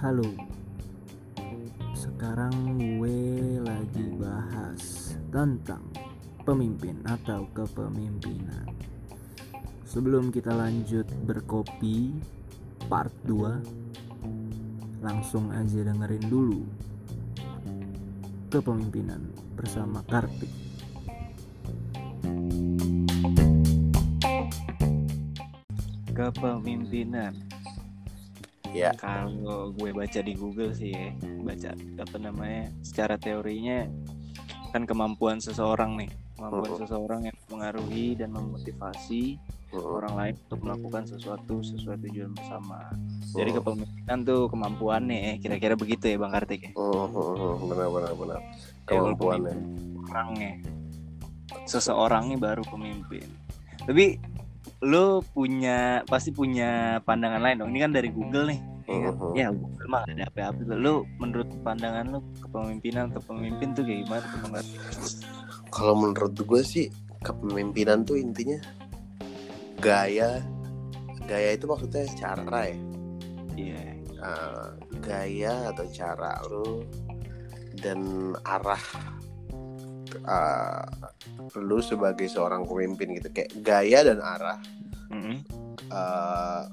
Halo. Sekarang gue lagi bahas tentang pemimpin atau kepemimpinan. Sebelum kita lanjut berkopi part 2 Langsung aja dengerin dulu Kepemimpinan bersama Kartik Kepemimpinan Ya. Kalau gue baca di Google sih ya, baca apa namanya, secara teorinya kan kemampuan seseorang nih, kemampuan Mhm. seseorang yang mengaruhi dan memotivasi Mm, orang lain untuk melakukan sesuatu sesuai tujuan bersama. Jadi mm, kepemimpinan tuh kemampuannya, ya, kira-kira begitu ya Bang Kartik ya. mm, mm, Benar benar benar. Ya, Kemampuannya. orangnya, seseorangnya baru pemimpin. Tapi lu punya pasti punya pandangan lain dong. Ini kan dari Google nih. Ya, kan? Mhm. ya Google mah ada apa-apa. Lu menurut pandangan lu kepemimpinan atau pemimpin tuh kayak gimana tuh? Kalau menurut gue sih kepemimpinan tuh intinya gaya gaya itu maksudnya cara ya Iya. Uh, gaya atau cara lu dan arah uh, lu sebagai seorang pemimpin gitu kayak gaya dan arah Mm-mm. uh,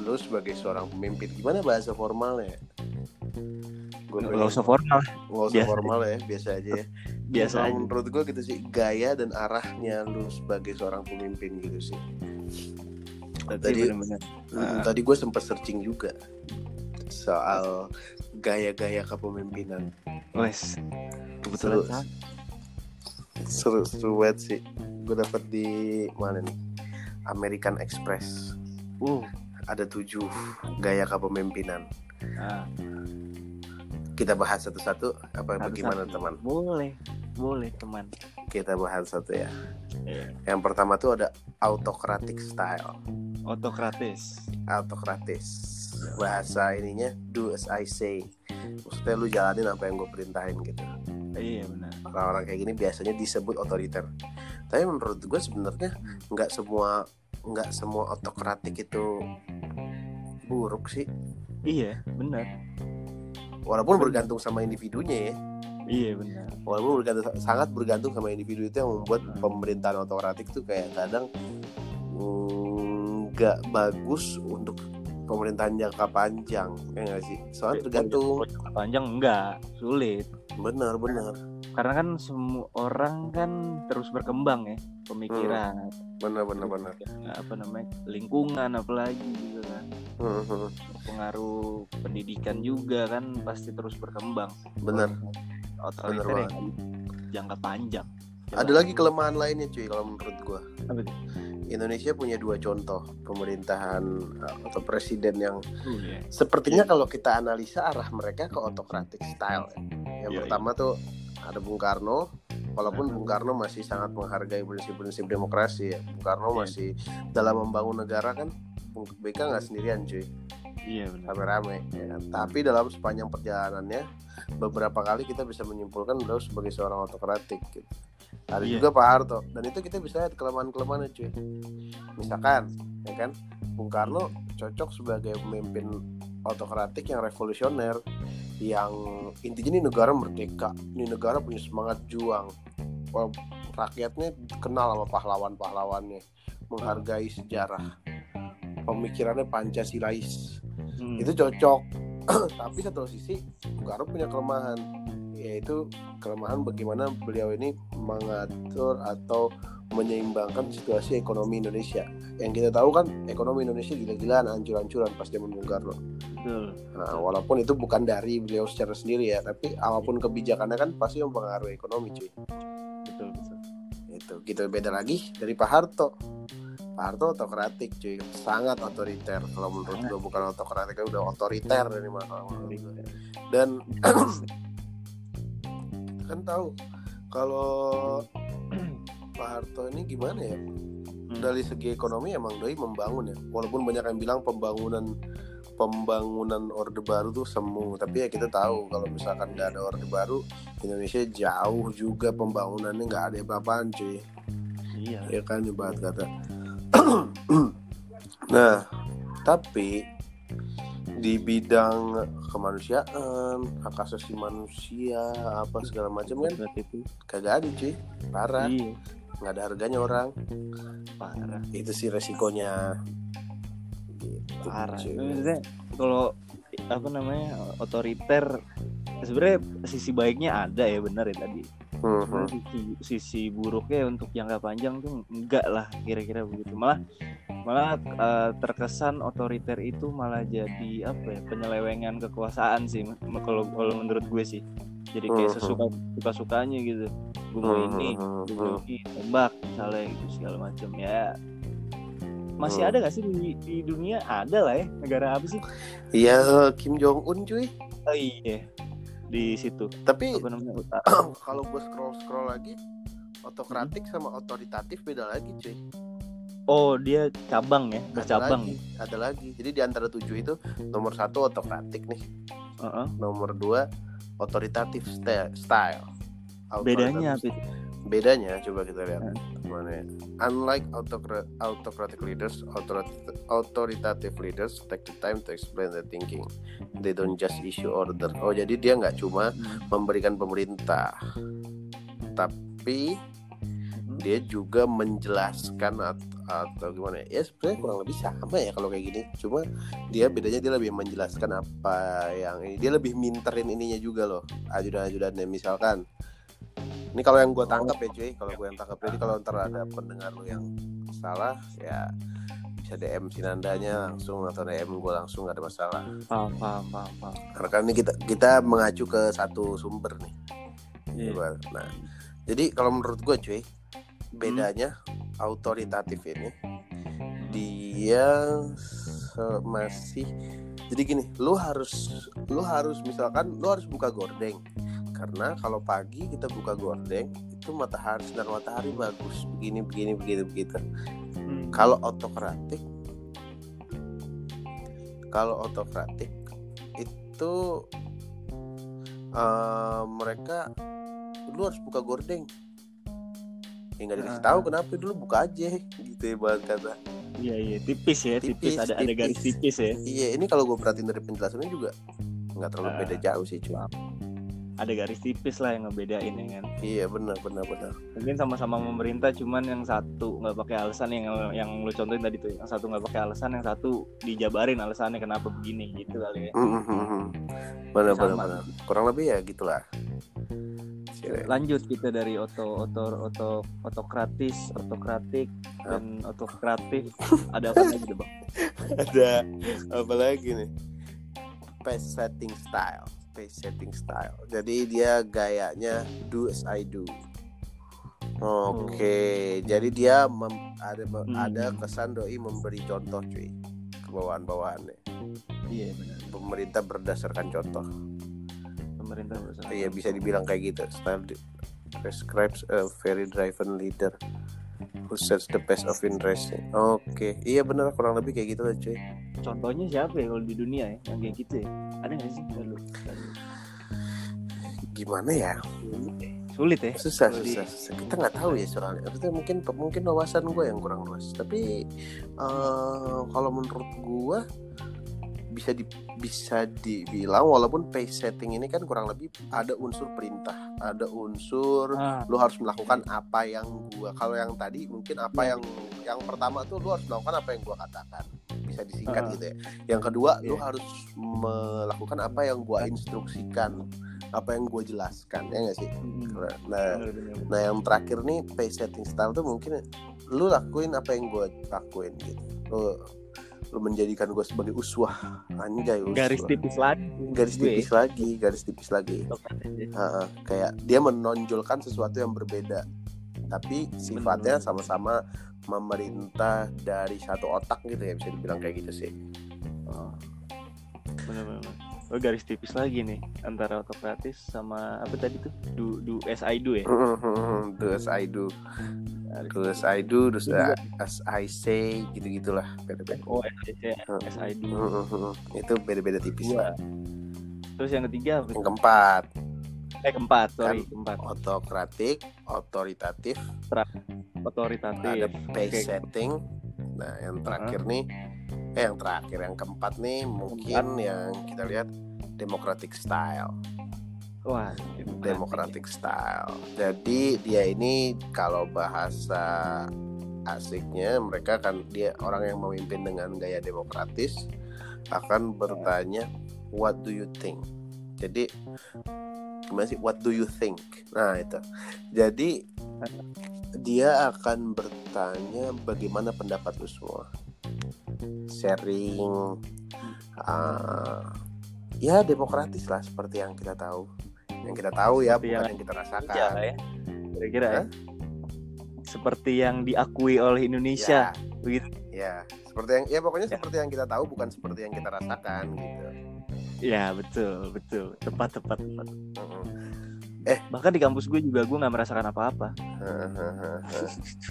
lu sebagai seorang pemimpin gimana bahasa formalnya gue Nggak usah formal, nggak usah biasa. formal ya biasa aja ya biasa aja. menurut gue gitu sih gaya dan arahnya lu sebagai seorang pemimpin gitu sih Nah, tadi bener-bener. Hmm, tadi gue sempat searching juga soal gaya-gaya kepemimpinan Wes. Kebetulan sama. Seru seru banget sih gue dapat di mana nih American Express Uh. ada tujuh gaya kepemimpinan Nah, kita bahas satu-satu apa Satu-satu. bagaimana teman boleh. Boleh, teman. kita bahas satu ya Iya. yang pertama tuh ada autocratic style Otokratis. autokratis bahasa ininya do as I say maksudnya lu jalanin apa yang gue perintahin gitu Iya, benar. orang-orang kayak gini biasanya disebut otoriter tapi menurut gue sebenarnya nggak semua nggak semua otokratik itu buruk sih Iya, benar. walaupun bergantung sama individunya ya Iya, benar. walaupun bergantung sangat bergantung sama individu itu yang membuat pemerintahan otokratik tuh kayak kadang mm, nggak bagus untuk pemerintahan jangka panjang ya nggak sih soalnya tergantung Jangka panjang enggak, sulit. benar benar Karena kan semua orang kan terus berkembang ya, pemikiran, benar benar benar apa namanya, lingkungan apalagi gitu kan. Hmm, hmm. Pengaruh pendidikan juga kan pasti terus berkembang. benar Otoriter yang jangka panjang. Ada lagi kelemahan lainnya cuy kalau menurut tuh? Indonesia punya dua contoh pemerintahan uh, atau presiden yang Uh, iya. sepertinya kalau kita analisa arah mereka ke autocratic style. ya. Yang Iya, pertama tuh ada Bung Karno, walaupun Bung Karno masih sangat menghargai prinsip-prinsip demokrasi ya. Bung Karno Iya. masih dalam membangun negara kan Bung BK nggak sendirian cuy, Iya, benar. rame-rame. ya kan. Tapi dalam sepanjang perjalanannya beberapa kali kita bisa menyimpulkan beliau sebagai seorang autokratik. Gitu. Ada Iya. juga Pak Harto dan itu kita bisa lihat kelemahan-kelemahannya cuy. Misalkan, ya kan, Bung Karno cocok sebagai pemimpin autokratik yang revolusioner yang intinya ini negara merdeka ini negara punya semangat juang rakyatnya kenal sama pahlawan-pahlawannya menghargai sejarah pemikirannya pancasilais Hmm. itu cocok tapi satu sisi Bung Karno punya kelemahan yaitu kelemahan bagaimana beliau ini mengatur atau menyeimbangkan situasi ekonomi Indonesia yang kita tahu kan ekonomi Indonesia gila-gilaan hancur-hancuran pas zaman Bung Karno. Nah, walaupun itu bukan dari beliau secara sendiri ya, tapi apa pun kebijakannya kan pasti mempengaruhi ekonomi, cuy. Betul, betul. Itu gitu beda lagi dari Pak Harto. Pak Harto otokratik, cuy, sangat otoriter. Kalau menurut gue bukan otokratik, udah otoriter dari mana. Dan kan tahu kalau Pak Harto ini gimana ya? Dari segi ekonomi emang doi membangun ya. Walaupun banyak yang bilang pembangunan pembangunan orde baru tuh semu tapi ya kita tahu kalau misalkan nggak ada orde baru Indonesia jauh juga pembangunannya nggak ada apa-apaan cuy Iya. ya kan ibarat kata Nah, tapi di bidang kemanusiaan, hak asasi manusia, apa segala macam kan itu kagak ada cuy. Parah, iya nggak ada harganya orang. parah Itu sih resikonya. Gitu, parah. Maksudnya, kalau apa namanya otoriter sebenarnya sisi baiknya ada ya benar ya tadi Mhm. Cuman sisi, sisi buruknya untuk jangka panjang tuh enggak lah kira-kira begitu malah malah eh, terkesan otoriter itu malah jadi apa ya penyelewengan kekuasaan sih kalau kalau menurut gue sih jadi kayak Mhm. sesuka suka sukanya gitu gue mau ini Mhm. gue mau ini tembak misalnya gitu segala macam ya masih Hmm. ada gak sih di, di dunia ada lah ya negara apa sih Iya Kim Jong Un cuy. oh iya di situ Tapi kalau gue scroll scroll lagi, otokratik sama otoritatif beda lagi cuy. oh dia cabang ya Ada bercabang lagi, ada lagi. Jadi di antara tujuh itu nomor satu otokratik nih, Heeh. nomor dua otoritatif style. bedanya apa Bedanya coba kita lihat. Hmm. Mana ya? Unlike autocra- autocratic leaders, authoritative leaders take the time to explain their thinking. They don't just issue order. Oh, jadi dia nggak cuma memberikan pemerintah, tapi Hmm. dia juga menjelaskan atau, atau gimana ya? Ya sebenarnya kurang lebih sama ya kalau kayak gini. Cuma dia bedanya dia lebih menjelaskan apa yang ini. Dia lebih minterin ininya juga loh. Ajudan-ajudannya misalkan. Ini kalau yang gue tangkap ya cuy, kalau gue yang tangkap jadi kalau ntar ada pendengar lu yang salah ya bisa DM Sinandanya langsung atau DM gue langsung gak ada masalah. paham paham paham, paham. Karena kan ini kita kita mengacu ke satu sumber nih. Iya. Coba. Nah, jadi kalau menurut gue cuy, bedanya autoritatif ini dia masih jadi gini, lu harus lu harus misalkan lu harus buka gordeng. Karena kalau pagi kita buka gordeng itu matahari sinar matahari bagus begini begini begini begitu. Hmm. Kalau otokratik kalau otokratik itu eh, mereka lu harus buka gordeng ya nggak dikasih Ah. tahu kenapa dulu buka aja gitu ya bahas kata iya iya tipis ya tipis, Tipis, ada ada garis tipis. tipis ya iya ini kalau gue perhatiin dari penjelasannya juga nggak terlalu Ah. beda jauh sih cuy ada garis tipis lah yang ngebedain ya kan? Iya benar benar benar. Mungkin sama-sama pemerintah cuman yang satu nggak pakai alasan yang yang lu contohin tadi tuh yang satu nggak pakai alasan yang satu dijabarin alasannya kenapa begini gitu kali ya. Mm, mm, mm, mm. benar benar benar. Kurang lebih ya gitulah. Lanjut kita dari oto oto oto otokratis otokratik dan otokratif. Ada apa lagi bang? Ada apa lagi nih? Pace setting style pace setting style. Jadi dia gayanya do as I do. Oke jadi dia mem- ada Hmm. ada kesan doi memberi contoh cuy. Ke bawahan-bawahannya iya benar. Pemerintah berdasarkan contoh. Pemerintah bersama iya bisa dibilang kayak gitu. Style di- prescribes a very driven leader who sets the pace of interest. Oke iya benar kurang lebih kayak gitu lah cuy. Contohnya siapa ya kalau di dunia ya yang kayak gitu ya? Ada nggak sih? Lalu, gimana ya? Sulit ya? Susah di- susah, susah. kita nggak tahu ya soalnya. Maksudnya mungkin mungkin wawasan gue yang kurang luas. Tapi eh, kalau menurut gue bisa di bisa dibilang walaupun pace setting ini kan kurang lebih ada unsur perintah ada unsur ah, lu harus melakukan apa yang gua kalau yang tadi mungkin apa Ya. yang yang pertama tuh lu harus melakukan apa yang gua katakan. Bisa disingkat Ah. gitu ya. Yang kedua lu Iya. harus melakukan apa yang gua instruksikan apa yang gua jelaskan ya nggak sih mm, nah bener, bener, bener. nah yang terakhir nih pace setting style tuh mungkin lu lakuin apa yang gua lakuin gitu lu lu menjadikan gua sebagai uswah anjay uswah. garis tipis lagi garis gue. tipis lagi garis tipis lagi. Ha-ha, kayak dia menonjolkan sesuatu yang berbeda tapi sifatnya Bener. sama-sama memerintah dari satu otak gitu ya bisa dibilang kayak gitu sih Oh. Oh, garis tipis lagi nih antara otokratis sama apa tadi tuh? Du du as I do ya. do as I do do as I do do as I say gitu gitulah beda-beda Oh, as I do. itu beda-beda tipis Dua. lah Terus yang ketiga apa? yang keempat Eh keempat, sorry, Kan- keempat. otokratik otoritatif Otoritatif. ada pace setting Nah, yang terakhir nih, eh yang terakhir yang keempat nih mungkin yang kita lihat democratic style. Wah, Democratic style. Jadi dia ini kalau bahasa asiknya mereka kan dia orang yang memimpin dengan gaya demokratis akan bertanya what do you think. Jadi gimana sih what do you think? Nah, itu. Jadi dia akan bertanya bagaimana pendapat lu semua. Sharing uh, ya demokratis lah seperti yang kita tahu yang kita tahu ya Seperti bukan yang- yang kita rasakan ya, ya. Kira-kira ya. Seperti yang diakui oleh Indonesia, begitu. ya seperti yang ya pokoknya Ya. seperti yang kita tahu bukan seperti yang kita rasakan gitu Ya, betul, betul. Tepat, tepat, tepat. Mm-mm. Bahkan di kampus gue juga gue nggak merasakan apa-apa.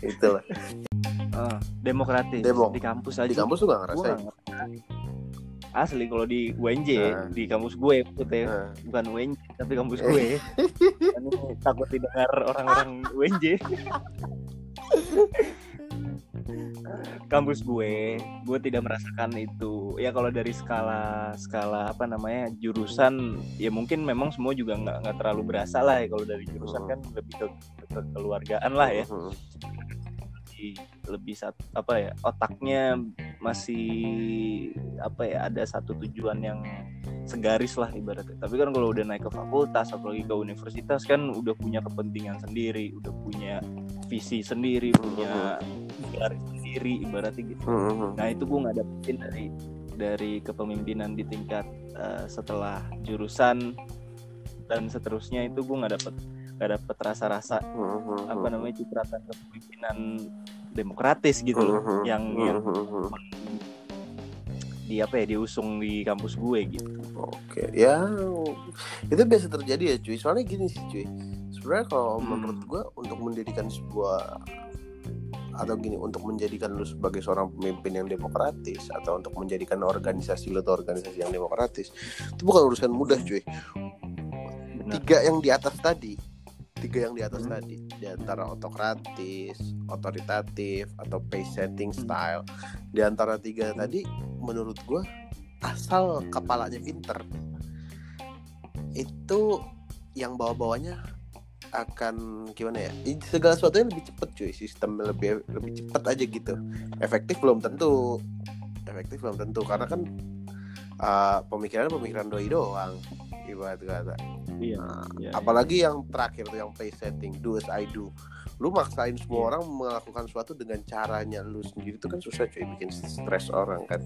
itulah Eh, demokratis Demo. di kampus aja. di kampus tuh gak ngerasain. Asli kalau di UNJ Nah. di kampus gue maksudnya Nah, bukan UNJ tapi kampus gue. Ini takut didengar orang-orang UNJ. kampus gue, gue tidak merasakan itu. Ya kalau dari skala skala apa namanya jurusan, ya mungkin memang semua juga nggak nggak terlalu berasa lah ya kalau dari jurusan Hmm. kan lebih ke, ke keluargaan lah ya. Lebih lebih satu apa ya otaknya masih apa ya ada satu tujuan yang segaris lah ibaratnya. Tapi kan kalau udah naik ke fakultas apalagi ke universitas kan udah punya kepentingan sendiri udah punya visi sendiri punya garis sendiri ibaratnya gitu. Mhm. nah itu gue nggak dapetin dari dari kepemimpinan di tingkat eh, setelah jurusan dan seterusnya itu gue nggak dapet nggak dapet rasa-rasa Mhm. apa namanya cipratan kepemimpinan demokratis gitu loh Mhm. yang yang Mhm. di apa ya diusung di kampus gue gitu Oke, ya itu biasa terjadi ya cuy. Soalnya gini sih cuy. Sebenarnya kalau Hmm. menurut gua untuk mendirikan sebuah atau gini untuk menjadikan lu sebagai seorang pemimpin yang demokratis atau untuk menjadikan organisasi lu atau organisasi yang demokratis itu bukan urusan mudah cuy. benar Tiga yang di atas tadi, tiga yang di atas Hmm. tadi, di antara otokratis, otoritatif atau pace setting Hmm. style, di antara tiga tadi menurut gua asal kepalanya pinter itu yang bawa-bawanya akan gimana ya? Segala sesuatunya lebih cepet cuy. Sistem lebih lebih cepet aja gitu. Efektif belum tentu. Efektif belum tentu. Karena kan uh, pemikiran pemikiran doi doang ibarat kata iya Nah, iya, apalagi yang terakhir tuh yang play setting do as I do. Lu maksain semua Iya. orang melakukan sesuatu dengan caranya lu sendiri itu kan susah cuy bikin stres orang kan.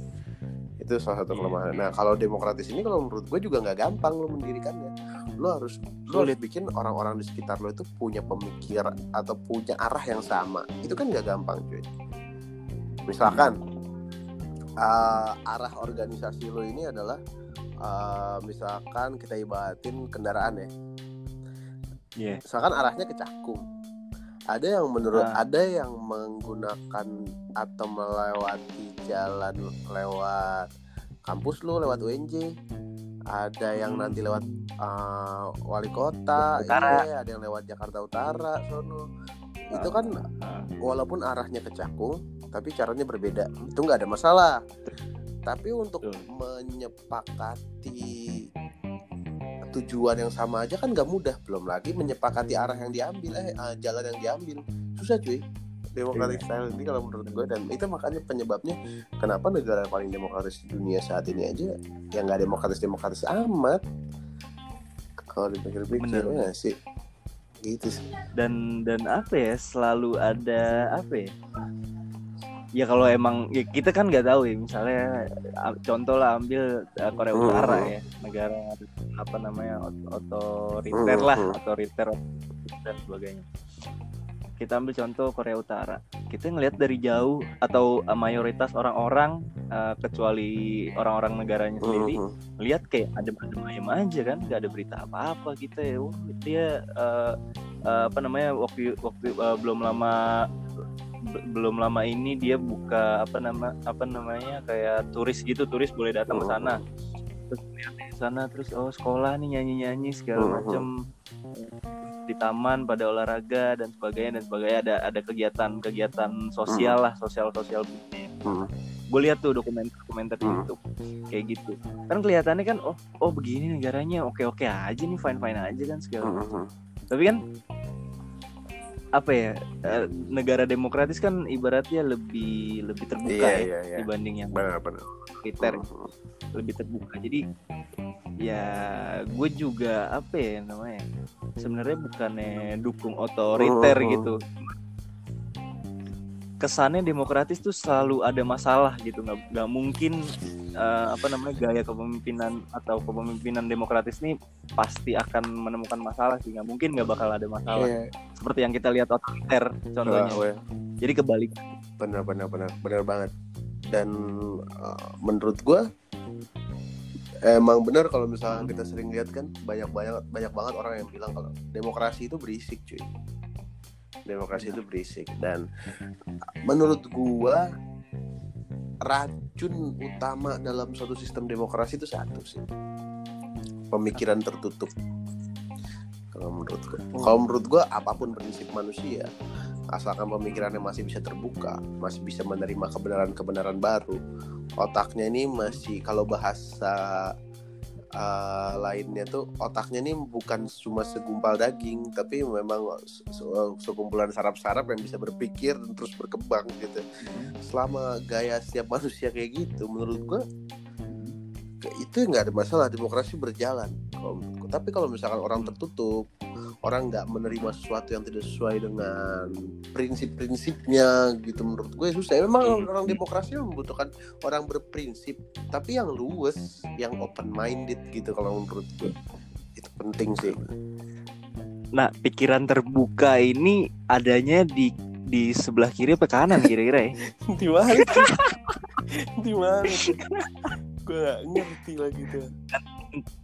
Itu salah satu Iya. kelemahan. nah kalau demokratis ini kalau menurut gue juga nggak gampang lu mendirikannya. Lu harus lu Sulit. bikin orang-orang di sekitar lu itu punya pemikiran atau punya arah yang sama. Itu kan nggak gampang cuy. Misalkan uh, arah organisasi lu ini adalah uh, misalkan kita ibaratin kendaraan ya. Iya. Misalkan arahnya ke Cakung. Ada yang menurut Ah. ada yang menggunakan atau melewati jalan lewat kampus lu lewat UNJ ada yang Hmm. nanti lewat uh, wali kota Utara. iya, ada yang lewat Jakarta Utara sono. Itu kan Ah, walaupun arahnya ke Cakung tapi caranya berbeda. Itu nggak ada masalah tapi untuk Betul. menyepakati tujuan yang sama aja kan nggak mudah. Belum lagi menyepakati arah yang diambil eh ah, jalan yang diambil. Susah cuy demokratik style ini kalau menurut gue. Dan itu makanya penyebabnya kenapa negara paling demokratis di dunia saat ini aja yang nggak demokratis demokratis amat. Kalau dipikir-pikir ya sih. Gitu sih. Dan dan apa ya selalu ada apa ya ya kalau emang ya kita kan nggak tahu ya misalnya contoh lah ambil uh, Korea Hmm. Utara ya negara apa namanya ot- otoriter lah Hmm. otoriter dan sebagainya kita ambil contoh Korea Utara kita ngelihat dari jauh atau uh, mayoritas orang-orang uh, kecuali orang-orang negaranya sendiri lihat kayak adem-adem ayam aja kan nggak ada berita apa-apa kita ya Wah, dia eh, eh, apa namanya waktu waktu eh, belum lama belum lama ini dia buka apa nama apa namanya kayak turis gitu turis boleh datang ke sana terus lihat di sana terus oh sekolah nih nyanyi-nyanyi segala Mhm. macam di taman pada olahraga dan sebagainya dan sebagainya ada ada kegiatan-kegiatan sosial lah sosial sosial Hmm. gue lihat tuh dokumenter-dokumenter di Hmm. YouTube kayak gitu kan kelihatannya kan oh oh begini negaranya oke oke aja nih fine fine aja kan segala Hmm, macam. hmm. tapi kan apa ya eh, negara demokratis kan ibaratnya lebih lebih terbuka Iya ya iya iya. dibanding yang Benar benar. militer Hmm. lebih terbuka jadi ya gue juga apa ya namanya sebenarnya bukannya dukung otoriter Hmm. gitu kesannya demokratis tuh selalu ada masalah gitu. Nggak nggak mungkin eh, apa namanya gaya kepemimpinan atau kepemimpinan demokratis ini pasti akan menemukan masalah sih. Nggak mungkin nggak bakal ada masalah. Iya. seperti yang kita lihat otoriter contohnya. Wah. jadi kebalik. Benar benar benar. Benar banget. Dan uh, menurut gua emang benar kalau misalnya kita sering lihat kan banyak banyak banyak banget orang yang bilang kalau demokrasi itu berisik cuy demokrasi itu berisik. Dan menurut gua racun utama dalam suatu sistem demokrasi itu satu sih. Pemikiran tertutup. Kalau menurut gua. Kalau menurut gua apa pun prinsip manusia asalkan pemikirannya masih bisa terbuka, masih bisa menerima kebenaran-kebenaran baru, otaknya ini masih kalau bahasa uh, lainnya tuh otaknya ini bukan cuma segumpal daging, tapi memang se- se- sekumpulan saraf-saraf yang bisa berpikir dan terus berkembang gitu. Selama gaya setiap manusia kayak gitu, menurut gua kayak itu nggak ada masalah demokrasi berjalan. Kalau. Tapi kalau misalkan orang tertutup, orang nggak menerima sesuatu yang tidak sesuai dengan prinsip-prinsipnya gitu menurut gue susah. Memang orang demokrasi membutuhkan orang berprinsip tapi yang luwes yang open minded gitu kalau menurut gue. Itu penting sih. Nah pikiran terbuka ini adanya di di sebelah kiri apa kanan kira-kira ya? Di mana? Di mana gue nggak ngerti lagi tuh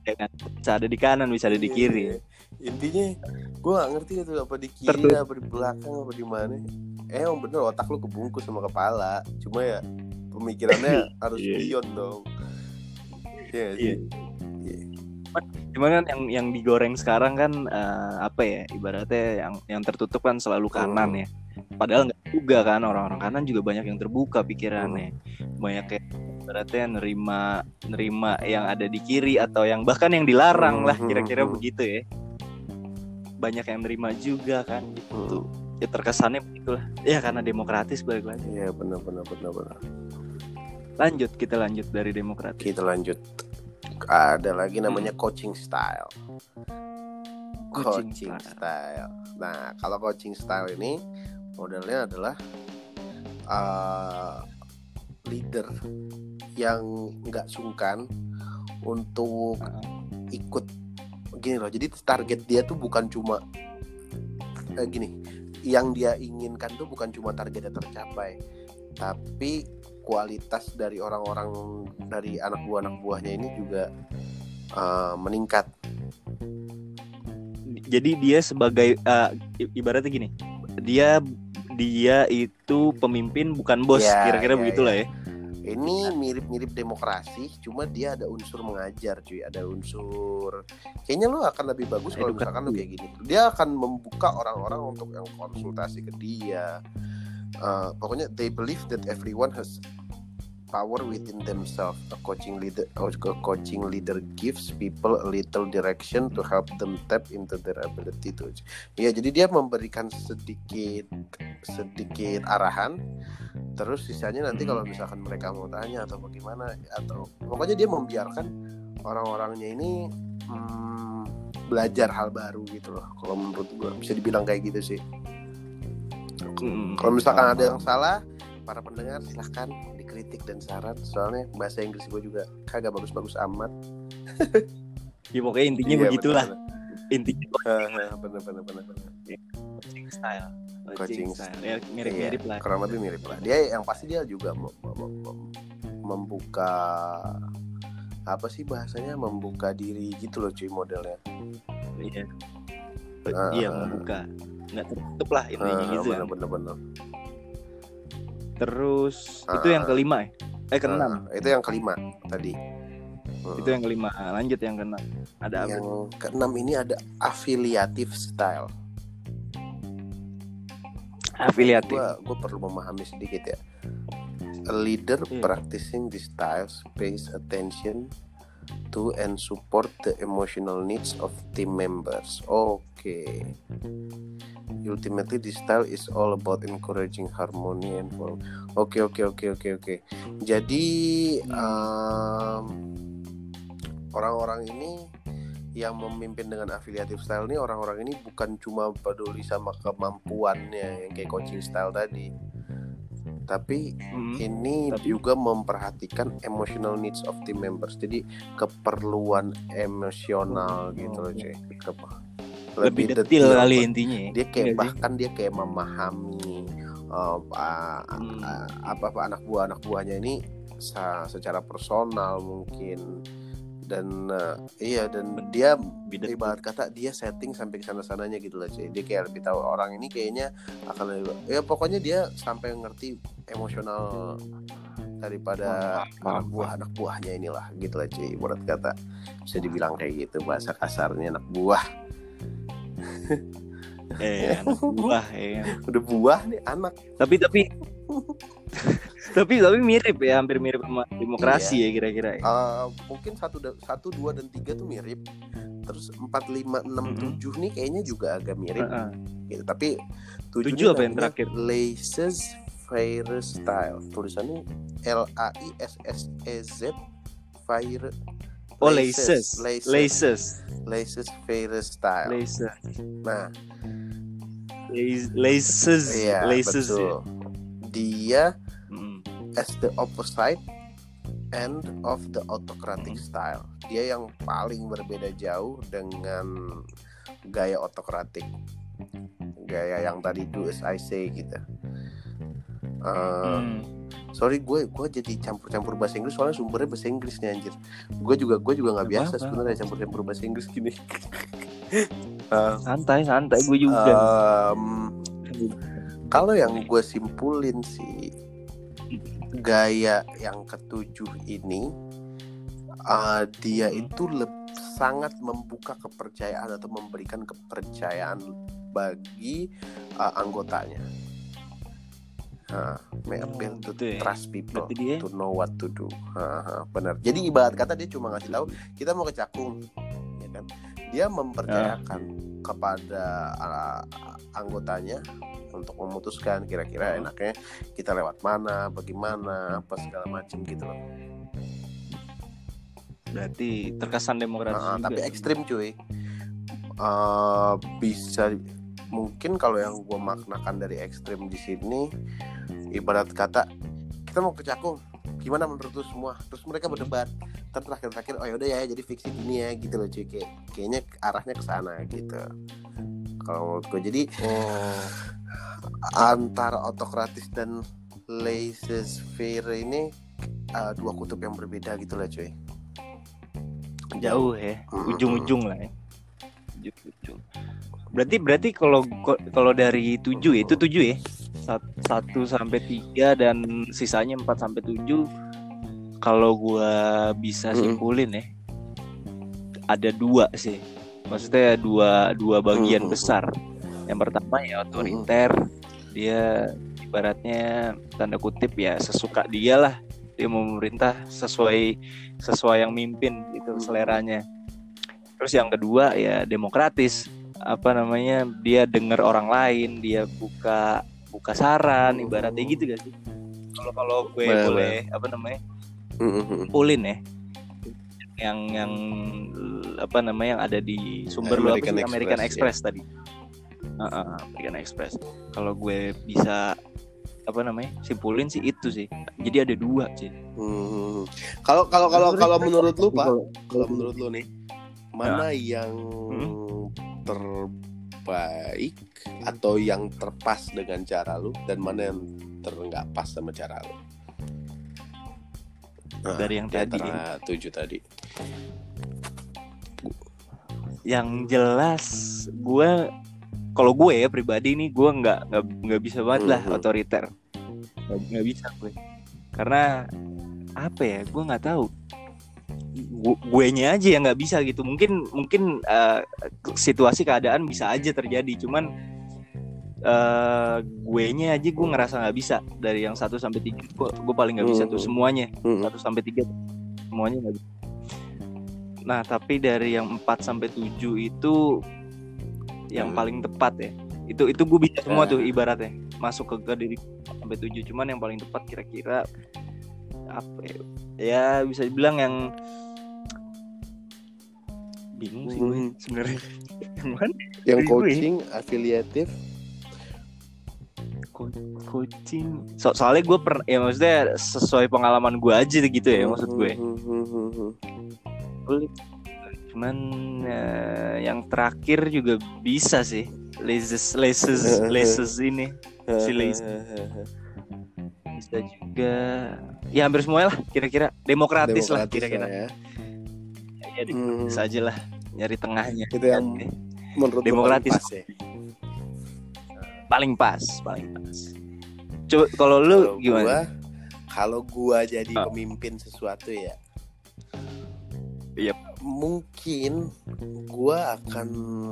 Ya kan? bisa ada di kanan bisa ada di kiri Iya. intinya gue gak ngerti itu apa di kiri apa di belakang apa di mana eh emang bener otak lu kebungkus sama kepala cuma ya pemikirannya harus Iya, iya. beyond dong Iya. Iya. Cuman kan yang yang digoreng sekarang kan eh, apa ya ibaratnya yang yang tertutup kan selalu kanan Hmm. ya. Padahal nggak juga kan orang-orang kanan juga banyak yang terbuka pikirannya. Banyak yang ibaratnya nerima nerima yang ada di kiri atau yang bahkan yang dilarang lah Hmm, kira-kira hmm. begitu ya. Banyak yang nerima juga kan gitu. Hmm. Ya terkesannya begitulah. Ya karena demokratis balik lagi. Iya benar benar benar benar. Lanjut kita lanjut dari demokratis. Kita lanjut. Ada lagi namanya coaching style. Coaching Coaching, style. style. Nah, kalau coaching style ini modelnya adalah uh, leader yang nggak sungkan untuk ikut gini loh. Jadi target dia tuh bukan cuma eh, gini, yang dia inginkan tuh bukan cuma targetnya tercapai, tapi kualitas dari orang-orang dari anak buah anak buahnya ini juga uh, meningkat. jadi dia sebagai i- ibaratnya gini dia dia itu pemimpin bukan bos Ya, kira-kira ya, begitulah ya Ini mirip-mirip demokrasi, cuma dia ada unsur mengajar, cuy. Ada unsur. Kayaknya lo akan lebih bagus kalau misalkan lo kayak gini. Dia akan membuka orang-orang untuk yang konsultasi ke dia. Uh, pokoknya they believe that everyone has power within themselves. A coaching leader, a coaching leader gives people a little direction to help them tap into their ability to. Ya, jadi dia memberikan sedikit sedikit arahan terus sisanya nanti kalau misalkan mereka mau tanya atau bagaimana atau pokoknya dia membiarkan orang-orangnya ini hmm, belajar hal baru gitu loh kalau menurut gua bisa dibilang kayak gitu sih Mm. kalau misalkan ada yang salah para pendengar silahkan dikritik dan saran. Soalnya bahasa Inggris gue juga kagak bagus-bagus amat. Ya pokoknya intinya Iya, begitulah. intinya Haha, bener-bener bener-bener. coaching style. Coaching style. ya, mirip-mirip Iya, lah. kurang lebih mirip lah. Dia yang pasti dia juga mem- mem- mem- membuka apa sih bahasanya? Membuka diri gitu loh cuy modelnya. Iya. Ah, iya membuka. Nggak tertutup lah intinya Ah, gitu ya. bener bener bener terus Ah, itu yang ah. kelima ya? Eh keenam. Ah, itu yang kelima tadi. Hmm. itu yang kelima. Ah, lanjut yang keenam. Ada apa? Yang keenam ini ada affiliative style. Afiliatif gue gue perlu memahami sedikit ya. A leader Iya. practicing these styles pays attention to and support the emotional needs of team members. Oke. Ultimately, this style is all about encouraging harmony and flow. Oke, oke, oke, oke, oke. Jadi um, orang-orang ini yang memimpin dengan afiliatif style ini orang-orang ini bukan cuma peduli sama kemampuannya yang kayak coaching style tadi, tapi Mm. ini Tapi- juga memperhatikan emotional needs of team members jadi keperluan emosional Oh. gitu loh cuy Kep- lebih detail kali intinya ya. dia kayak Iya sih? bahkan dia kayak memahami uh, a- Hmm. apa apa anak buah anak buahnya ini secara personal mungkin dan uh, iya dan dia detail. ibarat kata dia setting sampai ke sana sananya gitu loh cuy dia kayak lebih tahu orang ini kayaknya akan lebih ya pokoknya dia sampai ngerti emosional daripada anak buah anak buahnya inilah gitu lah cuy ibarat kata bisa dibilang kayak gitu bahasa kasarnya anak buah. Eh anak buah ya. udah buah nih anak. Tapi tapi tapi tapi mirip ya, hampir mirip sama demokrasi Iya. ya kira-kira. ya. Eh, mungkin satu satu dua dan tiga tuh mirip terus empat lima enam tujuh nih kayaknya juga agak mirip Heeh. gitu tapi tujuh, Tujuh apa yang terakhir? Laces Fire Style tulisannya L A I S S E Z Fire Oh laces, Laces laces, Laces Fire Style laces, nah laces, laces, iya laces. ya. Dia Mm. as the opposite end of the autocratic Hmm. style. Dia yang paling berbeda jauh dengan gaya autokratik. Gaya yang tadi do as I say gitu. Uh, Mm. Sorry gue gue jadi campur-campur bahasa Inggris soalnya sumbernya bahasa Inggris nih anjir. Gue juga gue juga nggak biasa sebenarnya campur-campur bahasa Inggris gini. Uh, Santai, santai gue juga. um, kalau yang gue simpulin sih gaya yang ketujuh ini uh, dia itu sangat membuka kepercayaan atau memberikan kepercayaan bagi uh, anggotanya. Nah, may Oh, appeal to gitu ya. trust people Berarti dia- to know what to do. Ha, ha, benar. Jadi ibarat kata dia cuma ngasih tahu kita mau ke Cakung, ya kan? Dia mempercayakan kepada uh, anggotanya untuk memutuskan kira-kira Hmm. enaknya kita lewat mana, bagaimana, apa segala macam gitu loh. Berarti terkesan demokratis Nah, juga. tapi ekstrim cuy. Uh, bisa mungkin kalau yang gue maknakan dari ekstrim di sini ibarat kata kita mau ke Cakung gimana menurut lu semua terus mereka berdebat Ntar terakhir-terakhir oh yaudah ya jadi fiksi gini ya gitu loh cuy kayak kayaknya arahnya ke sana gitu kalau menurut gue jadi Oh, antara autokratis dan laissez-faire ini uh, dua kutub yang berbeda gitu lah cuy jauh ya. Ujung-ujung lah ya. Ujung-ujung. Berarti berarti kalau kalau dari tujuh ya, itu tujuh ya. Sat- Satu sampai tiga dan sisanya empat sampai tujuh. Kalau gua bisa simpulin ya, ada dua sih. Maksudnya dua dua bagian Mm-mm. besar. Yang pertama ya otoriter. Dia ibaratnya tanda kutip ya sesuka dia lah. Dia mau memerintah sesuai sesuai yang mimpin gitu Hmm. seleranya. Terus yang kedua ya demokratis. Apa namanya? Dia dengar orang lain, dia buka buka saran Hmm. ibaratnya gitu gak sih? Kalau kalau gue Bener, boleh apa namanya? Mm-mm. pulin ya yang yang apa namanya yang ada di sumber lu American sih? American Express, Express tadi Heeh, American Express kalau gue bisa apa namanya simpulin sih itu sih jadi ada dua sih Hmm. Kalau kalau kalau kalau menurut lu pak, Kalau- kalau menurut lu nih, mana yang Hmm. terbaik atau yang terpas dengan cara lu dan mana yang ter nggak pas sama cara lu? Nah, Dari yang di tadi. tujuh tadi. yang jelas gue kalau gue ya pribadi nih gue nggak nggak bisa banget lah Mhm. otoriter nggak bisa gue karena apa ya gue nggak tahu gue nya aja yang nggak bisa gitu mungkin mungkin eh, situasi keadaan bisa aja terjadi cuman eh gue nya aja gue ngerasa nggak bisa dari yang 1 sampai tiga gue gue paling nggak bisa tuh Hmm. semuanya Hmm. 1 sampai tiga semuanya nggak bisa nah tapi dari yang 4 sampai 7 itu yang Hmm. paling tepat ya itu itu gue bisa semua Ah. tuh ibaratnya masuk ke, ke diri sampai 7 cuman yang paling tepat kira-kira apa ya, ya bisa dibilang yang bingung sih gue Hmm. sebenarnya yang Gue. coaching afiliatif Coaching so soalnya gue pernah ya maksudnya sesuai pengalaman gue aja gitu ya maksud gue. Cuman eh, yang terakhir juga bisa sih. Leses leses leses ini. Si Lazy. bisa juga. Ya hampir semuanya lah kira-kira. Demokratis, lah Demokratis kira-kira. lah ya. ya demokratis Hmm. aja lah. Nyari tengahnya. Itu yang menurut Demokratis. ya. Paling pas paling pas. Coba kalau lu Kalau gimana? gua, kalau gua jadi Ah. pemimpin sesuatu ya. Yep. mungkin gua akan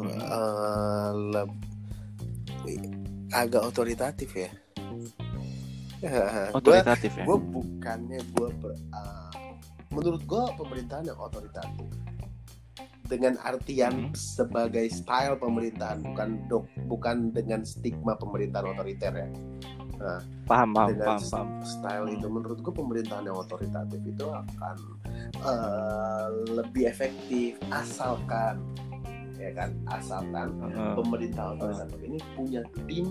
eh, leb- agak otoritatif ya. Gua otoritatif ya? gue bukannya gue menurut gue pemerintahan yang otoritatif dengan artian Hmm. sebagai style pemerintahan bukan dok bukan dengan stigma pemerintahan otoriter ya paham paham dengan paham paham style itu menurut gue pemerintahan yang otoritatif itu akan eh, lebih efektif asalkan ya kan asalkan Heeh. pemerintah otoritatif ini punya tim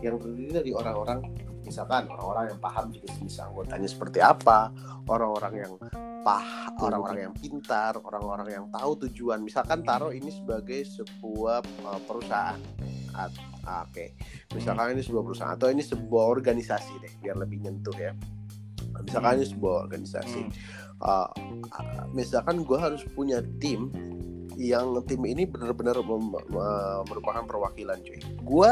yang terdiri dari orang-orang misalkan orang-orang yang paham jenis-jenis anggotanya seperti apa orang-orang yang pah orang-orang yang pintar orang-orang yang tahu tujuan. Misalkan taruh ini sebagai sebuah uh, perusahaan. Ah, oke. Misalkan ini sebuah perusahaan atau ini sebuah organisasi deh biar lebih nyentuh ya. Misalkan ini sebuah organisasi. Uh, misalkan gue harus punya tim yang tim ini benar-benar merupakan perwakilan cuy. Gue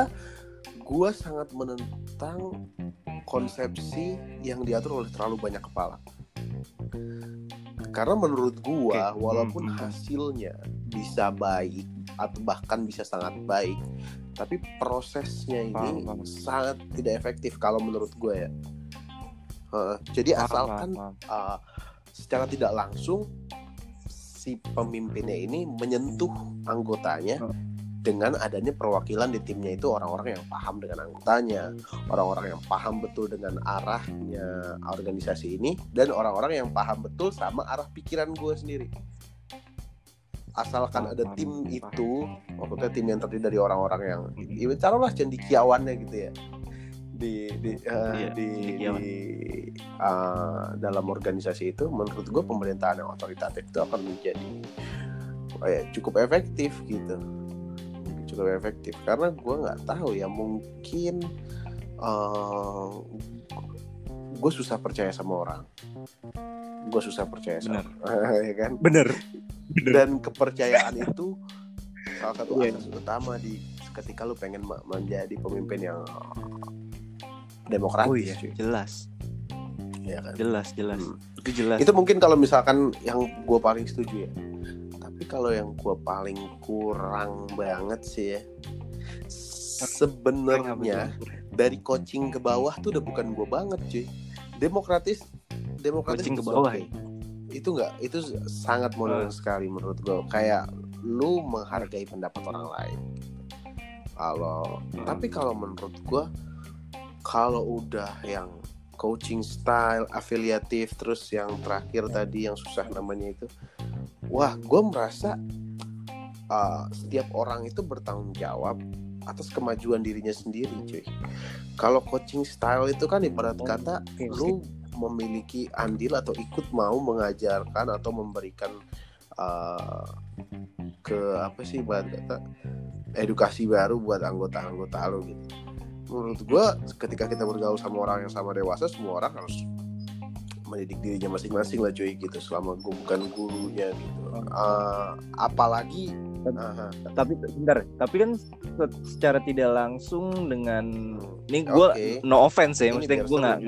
gue sangat menentang konsepsi yang diatur oleh terlalu banyak kepala karena menurut gue Oke. walaupun Hmm, hmm. hasilnya bisa baik atau bahkan bisa sangat baik tapi prosesnya ini Paham, paham. sangat tidak efektif kalau menurut gue ya Uh, jadi Paham, asalkan paham, uh, secara tidak langsung si pemimpinnya ini menyentuh anggotanya. Dengan adanya perwakilan di timnya itu orang-orang yang paham dengan anggotanya, orang-orang yang paham betul dengan arahnya organisasi ini dan orang-orang yang paham betul sama arah pikiran gue sendiri. Asalkan ada tim itu, maksudnya tim yang terdiri dari orang-orang yang, ya taruhlah cendikiawannya gitu ya, di di eh, Iya, di, di eh, dalam organisasi itu, menurut gue pemerintahan yang otoritatif itu akan menjadi oh ya, cukup efektif gitu, cukup efektif. Karena gue nggak tahu ya mungkin eh, gue susah percaya sama orang, gue susah percaya sama, ya kan? bener dan kepercayaan itu salah satu Iya. asas utama di ketika lu pengen menjadi pemimpin yang demokratis oh iya cuy. jelas. Ya kan? Jelas jelas. Hmm. itu jelas. Itu mungkin kalau misalkan yang gue paling setuju ya tapi kalau yang gue paling kurang banget sih ya sebenarnya dari coaching ke bawah tuh udah bukan gue banget cuy demokratis demokratis Coaching ke bawah okay. itu enggak itu sangat modern Ah. sekali menurut gue kayak lu menghargai pendapat orang lain kalau Hmm. tapi kalau menurut gue kalau udah yang coaching style afiliatif terus yang terakhir tadi yang susah namanya itu wah gue merasa uh, setiap orang itu bertanggung jawab atas kemajuan dirinya sendiri cuy. Kalau coaching style itu kan ibarat kata Oke, lu memiliki andil atau ikut mau mengajarkan atau memberikan uh, ke apa sih ibarat kata edukasi baru buat anggota-anggota lo gitu. Menurut gua ketika kita bergaul sama orang yang sama dewasa semua orang harus mendidik dirinya masing-masing lah cuy gitu. Selama gue bukan gurunya gitu. Uh, apalagi aha, tapi bentar. Tapi kan se- secara tidak langsung dengan ini gue Oke. no offense ya Ini maksudnya gue nggak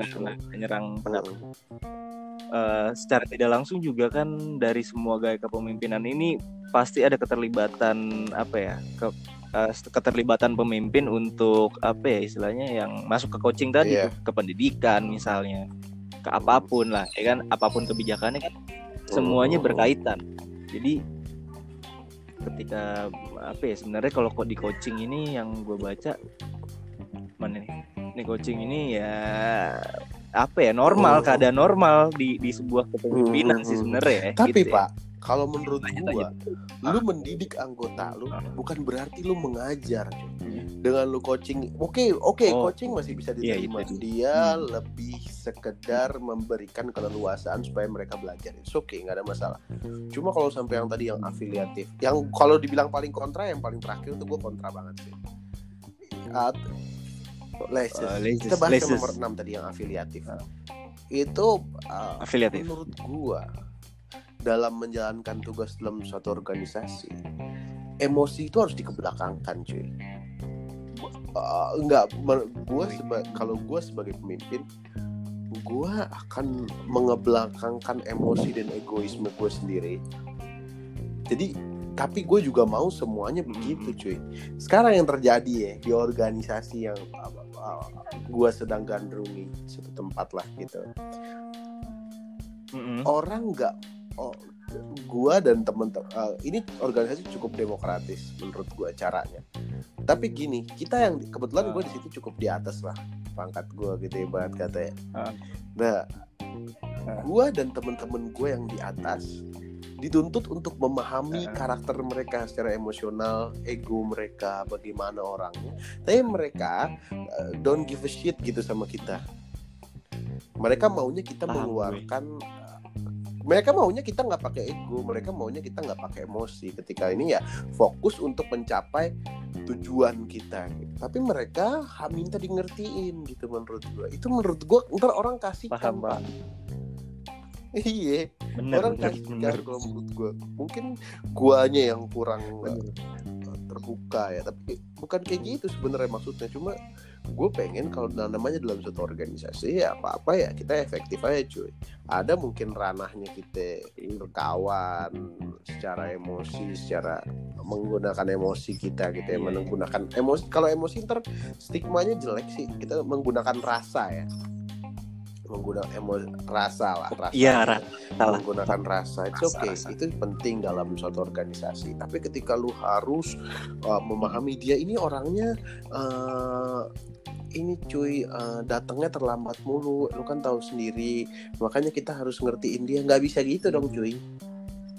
menyerang. Pendapat Hmm. Eh, secara tidak langsung juga kan dari semua gaya kepemimpinan ini pasti ada keterlibatan apa ya ke uh, keterlibatan pemimpin untuk apa ya istilahnya yang masuk ke coaching tadi tuh, ke pendidikan misalnya ke apa pun lah ya kan? Apa pun kebijakannya kan semuanya berkaitan. Jadi ketika apa ya sebenarnya kalau kok di coaching ini yang gue baca mana nih? Ini coaching ini ya apa ya normal keadaan normal di di sebuah kepemimpinan Hmm. sih sebenarnya ya, Tapi gitu ya. Pak, kalau menurut gua, lu mendidik anggota lu Ah. bukan berarti lu mengajar. Hmm. Dengan lu coaching, oke, oke, Oh. coaching masih bisa Iya, diterima. itu. Dia Hmm. lebih sekedar memberikan keleluasaan supaya mereka belajar. It's okay, nggak ada masalah. Cuma kalau sampai yang tadi yang afiliatif, yang kalau dibilang paling kontra, yang paling terakhir itu gua kontra banget sih. At, Leses. Uh, Leses, Kita bahas yang nomor 6 tadi yang afiliatif. Ah. Itu uh, afiliatif menurut gua dalam menjalankan tugas dalam suatu organisasi emosi itu harus dikebelakangkan cuy. Uh, enggak gua seba- kalau gua sebagai pemimpin gua akan mengebelakangkan emosi dan egoisme gue sendiri. Jadi tapi gue juga mau semuanya begitu cuy. Sekarang yang terjadi ya di organisasi yang uh, gue sedang gandrungi satu tempat lah gitu. Mm-mm. orang nggak oh, gua dan temen uh, ini organisasi cukup demokratis menurut gua caranya tapi gini kita yang kebetulan gue di situ cukup di atas lah pangkat gua gitu ya banget katanya Ah. nah Ah. gua dan temen-temen gue yang di atas dituntut untuk memahami Ah. karakter mereka secara emosional ego mereka bagaimana orangnya tapi mereka uh, don't give a shit gitu sama kita mereka maunya kita mengeluarkan mereka maunya kita nggak pakai ego mereka maunya kita nggak pakai emosi. Ketika ini ya fokus untuk mencapai tujuan kita. Gitu. tapi mereka minta di ngertiin gitu menurut gua. Itu menurut gua ntar orang kasih paham paham iya. Orang bener kasih bener kalau menurut gua. Mungkin guanya yang kurang Bener. uh, terbuka ya. Tapi bukan kayak gitu sebenarnya maksudnya. Cuma gue pengen kalau na- namanya dalam suatu organisasi ya apa apa ya kita efektif aja cuy. Ada mungkin ranahnya kita berkawan secara emosi secara menggunakan emosi kita gitu ya Iya, menggunakan emosi. Kalau emosi ntar stigmanya jelek sih kita menggunakan rasa ya. Menggunakan emosi rasa lah rasa. Iya, rasa menggunakan rasa. Itu oke rasa. itu penting dalam suatu organisasi. Tapi ketika lu harus uh, memahami dia ini orangnya uh, ini cuy uh, datangnya terlambat mulu lu kan tahu sendiri. Makanya kita harus ngertiin dia. Nggak bisa gitu dong cuy.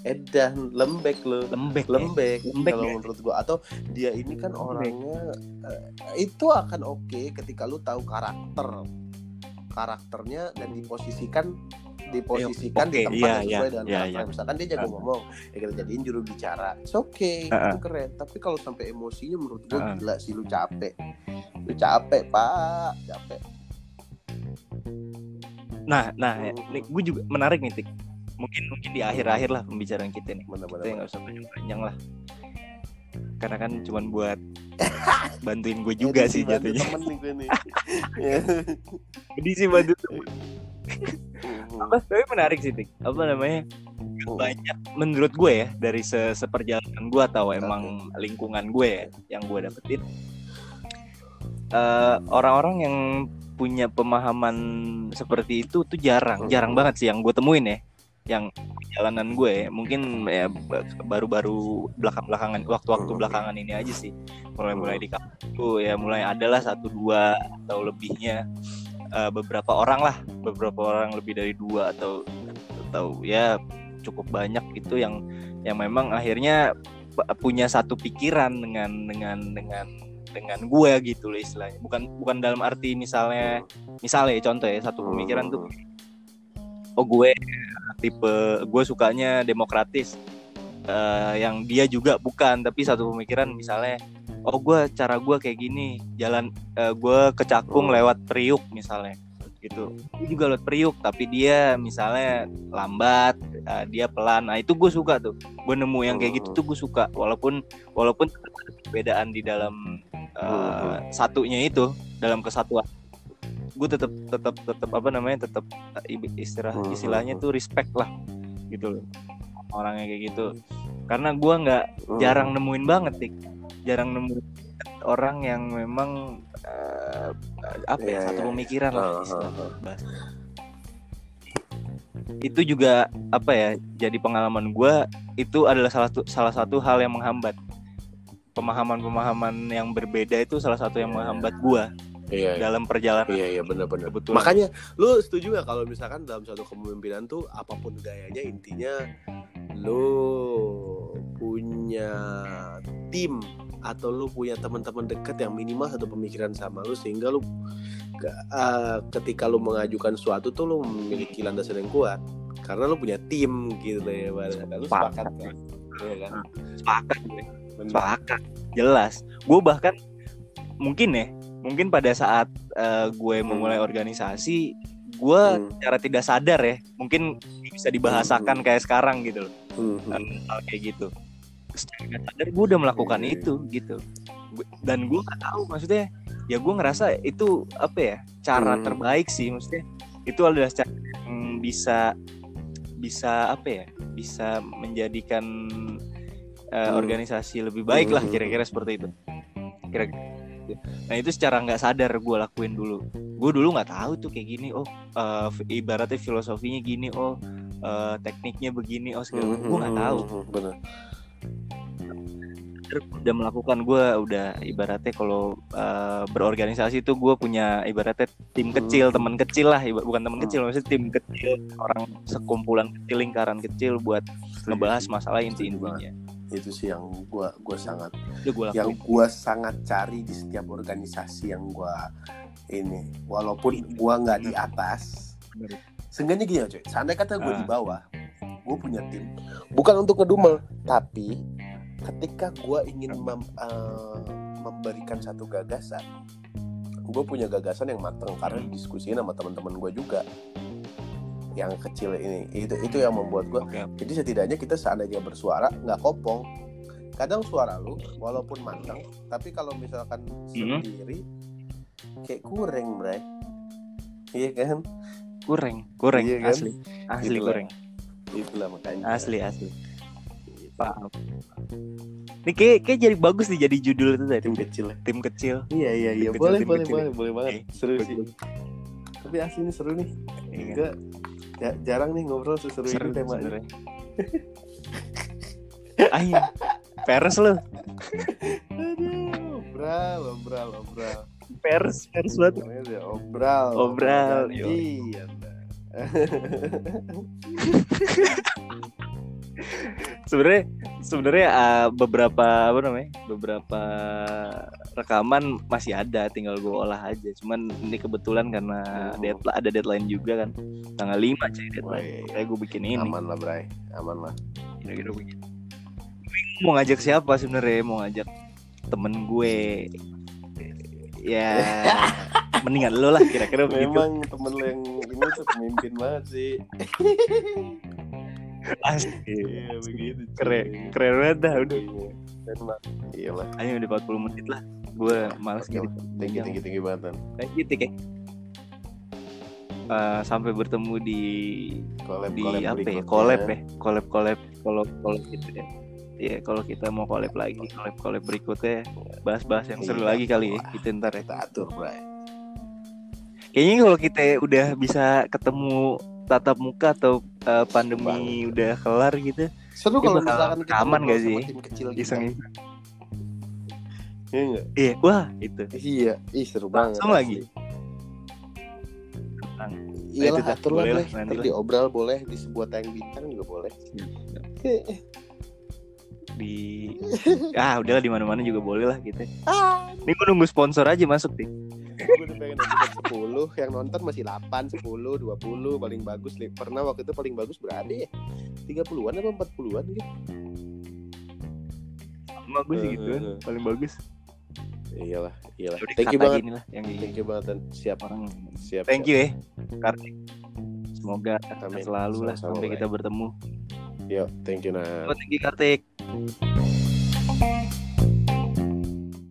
Edan lembek lu. Lembek ya. lembek, Lembek kalau ya? menurut gua. Atau dia ini kan Lembek. orangnya eh, itu akan oke ketika lu tahu karakter. Karakternya dan diposisikan diposisikan Oke, di tempat iya, yang sesuai iya, dengan iya, karakter. iya. misalkan dia jago Ah. ngomong ya kita jadiin juru bicara. It's okay Ah, itu keren. Tapi kalau sampai emosinya menurut gua Ah. gila sih lu capek. Lu capek pak. Capek. Nah nah Hmm. nih gue juga menarik nih tik. Mungkin mungkin di akhir-akhir lah pembicaraan kita nih. Benar-benar kita nggak usah panjang lah. Karena kan cuman buat bantuin gue juga sih jatuhnya. temen nih gue nih. Jadi sih bantu temen. Apa tapi menarik sih tik apa namanya Mhm. banyak menurut gue ya dari se seperjalanan gue atau emang lingkungan gue ya yang gue dapetin Eh, orang-orang yang punya pemahaman seperti itu tuh jarang jarang banget sih yang gue temuin ya yang perjalanan gue ya. mungkin ya ba- baru-baru belakang-belakangan waktu-waktu Hmm. belakangan ini aja sih mulai-mulai di kampus tuh ya mulai adalah satu dua atau lebihnya eh, beberapa orang lah beberapa orang lebih dari dua atau atau ya cukup banyak itu yang yang memang akhirnya punya satu pikiran dengan dengan dengan dengan gue gitu loh istilahnya. Bukan bukan dalam arti misalnya misalnya ya, contoh ya satu pemikiran tuh oh gue tipe gue sukanya demokratis. Eh, yang dia juga bukan tapi satu pemikiran misalnya oh gue cara gue kayak gini. Jalan eh, gue ke Cakung Hmm. lewat Priuk misalnya. Gitu. Gue juga lewat Priuk tapi dia misalnya lambat eh, dia pelan. Nah itu gue suka tuh. Gue nemu yang kayak gitu tuh gue suka. Walaupun walaupun perbedaan di dalam eh, satunya itu dalam kesatuan. Gue tetap tetap tetap apa namanya tetap istilah istilahnya tuh respect lah. Gitu loh. Orangnya kayak gitu. Karena gua nggak jarang nemuin banget dik jarang nemuin orang yang memang eh, apa ya Iya, satu iya. pemikiran lah Ah, istilah ah, ah. bahasa. itu juga apa ya jadi pengalaman gua itu adalah salah satu salah satu hal yang menghambat pemahaman-pemahaman yang berbeda itu salah satu yang Iya. menghambat gua Iya, iya. dalam perjalanan. Iya iya benar-benar. Makanya lu setuju gak kalau misalkan dalam satu kepemimpinan tuh apa pun gayanya intinya lu punya tim atau lu punya teman-teman dekat yang minimal satu pemikiran sama lu sehingga lu ke- eh, ketika lu mengajukan suatu tuh lu memiliki landasan yang kuat. Karena lu punya tim gitu ya lu Sepakat. sepakat kan Iya kan? Sepakat. Gue Benar. sepakat. Jelas. Gue bahkan mungkin ya mungkin pada saat eh, gue memulai organisasi gue Hmm. secara tidak sadar ya mungkin bisa dibahasakan Hmm. kayak sekarang gitu loh Hmm, hmm. hal kayak gitu secara sadar gue udah melakukan Iya. itu gitu Gu- dan gue nggak tahu maksudnya ya gue ngerasa itu apa ya cara Hmm. terbaik sih maksudnya itu adalah cara yang bisa bisa apa ya bisa menjadikan eh, Hmm. organisasi lebih baik lah Hmm. kira-kira seperti itu kira-kira gitu. nah itu secara nggak sadar gue lakuin dulu. Gue dulu nggak tahu tuh kayak gini oh eh, ibaratnya filosofinya gini oh eh, tekniknya begini oh segala gue nggak tahu. Hmm, benar udah melakukan gue udah ibaratnya kalau uh, berorganisasi itu gue punya ibaratnya tim kecil teman kecil lah bukan teman Hmm. kecil maksudnya tim kecil orang sekumpulan kecil lingkaran kecil buat ngebahas masalah inti-intinya itu sih yang gua gua sangat itu gue yang gua sangat cari di setiap organisasi yang gua ini. Walaupun gua nggak di atas. Seenggaknya gini aja seandainya kata gua Ah. di bawah gua punya tim. Bukan untuk ngedumel tapi ketika gua ingin mem- eh, memberikan satu gagasan gue punya gagasan yang matang karena didiskusiin sama teman-teman gue juga yang kecil ini itu itu yang membuat gue oke jadi setidaknya kita seandainya bersuara nggak kopong. Kadang suara lu walaupun matang, tapi kalau misalkan Mhm. sendiri kayak kurang, Bray. Iya kan? kurang kurang Iya kan? asli asli Gitu lah. kurang Itulah makanya. asli asli paham ini kayak kayak jadi bagus nih jadi judul itu tadi Tim kecil. tim kecil Iya iya iya. Tim Boleh boleh kecil. boleh boleh banget. Oke. Seru sih. Tapi asli ini seru nih. Iya. Ya, jarang nih ngobrol seseru seru ini temanya. ayo pers lu Aduh, obral, obral, obral. pers pers banget obral. Obral, Anda. Sebenarnya sebenarnya uh, beberapa apa namanya beberapa rekaman masih ada tinggal gue olah aja. Cuman ini kebetulan karena Hmm. deadline ada deadline juga kan. Tanggal 5 cuy deadline. Wih, kayak gue bikin ini. Aman lah, Bray. Aman lah. kira-kira begitu Gue mau ngajak siapa sebenarnya? Mau ngajak temen gue. Ya mendingan lo lah kira-kira begitu. Memang temen lo yang ini tuh pemimpin banget sih. Asli. Iya begitu. keren keren banget dah udah Iya. Dan mak- Iya lah. ayo udah 40 menit lah gue males Oke gitu. Tinggi tinggi tinggi banget. Tan. Thank you Tik ya. Eh, sampai bertemu di Collab di collab apa ya collab ya collab collab collab collab gitu ya Iya kalau kita mau collab lagi collab collab berikutnya bahas-bahas yang seru Iya. lagi kali ya kita ntar ya Kita atur, Bray. kayaknya kalau kita udah bisa ketemu tatap muka atau eh, pandemi udah kelar gitu Seru kalau misalkan kita ngobrol gak sama sih? kecil kita. iseng Iya enggak? iya wah itu Iya, ih seru banget. langsung lagi. Nah, Iyalah, itu dah, atur lah, boleh lah, nanti Ntar lah. di obral boleh, di sebuah tayang bintang juga boleh. di ah udahlah di mana-mana juga boleh lah gitu Ah, ini gue nunggu sponsor aja masuk nih gue udah pengen episode 10 yang nonton masih 8, 10, 20 paling bagus. Li. pernah waktu itu paling bagus berapa ya? 30-an apa 40-an gitu. Bagus sih gitu kan Eh, eh, eh. paling bagus. Iyalah iyalah. Thank you banget. lah yang thank you banget dan. Siap. Orang siap thank siap. you ya Kartik semoga Amin. selalu lah sampai kita bertemu. Yo thank you nah thank you Kartik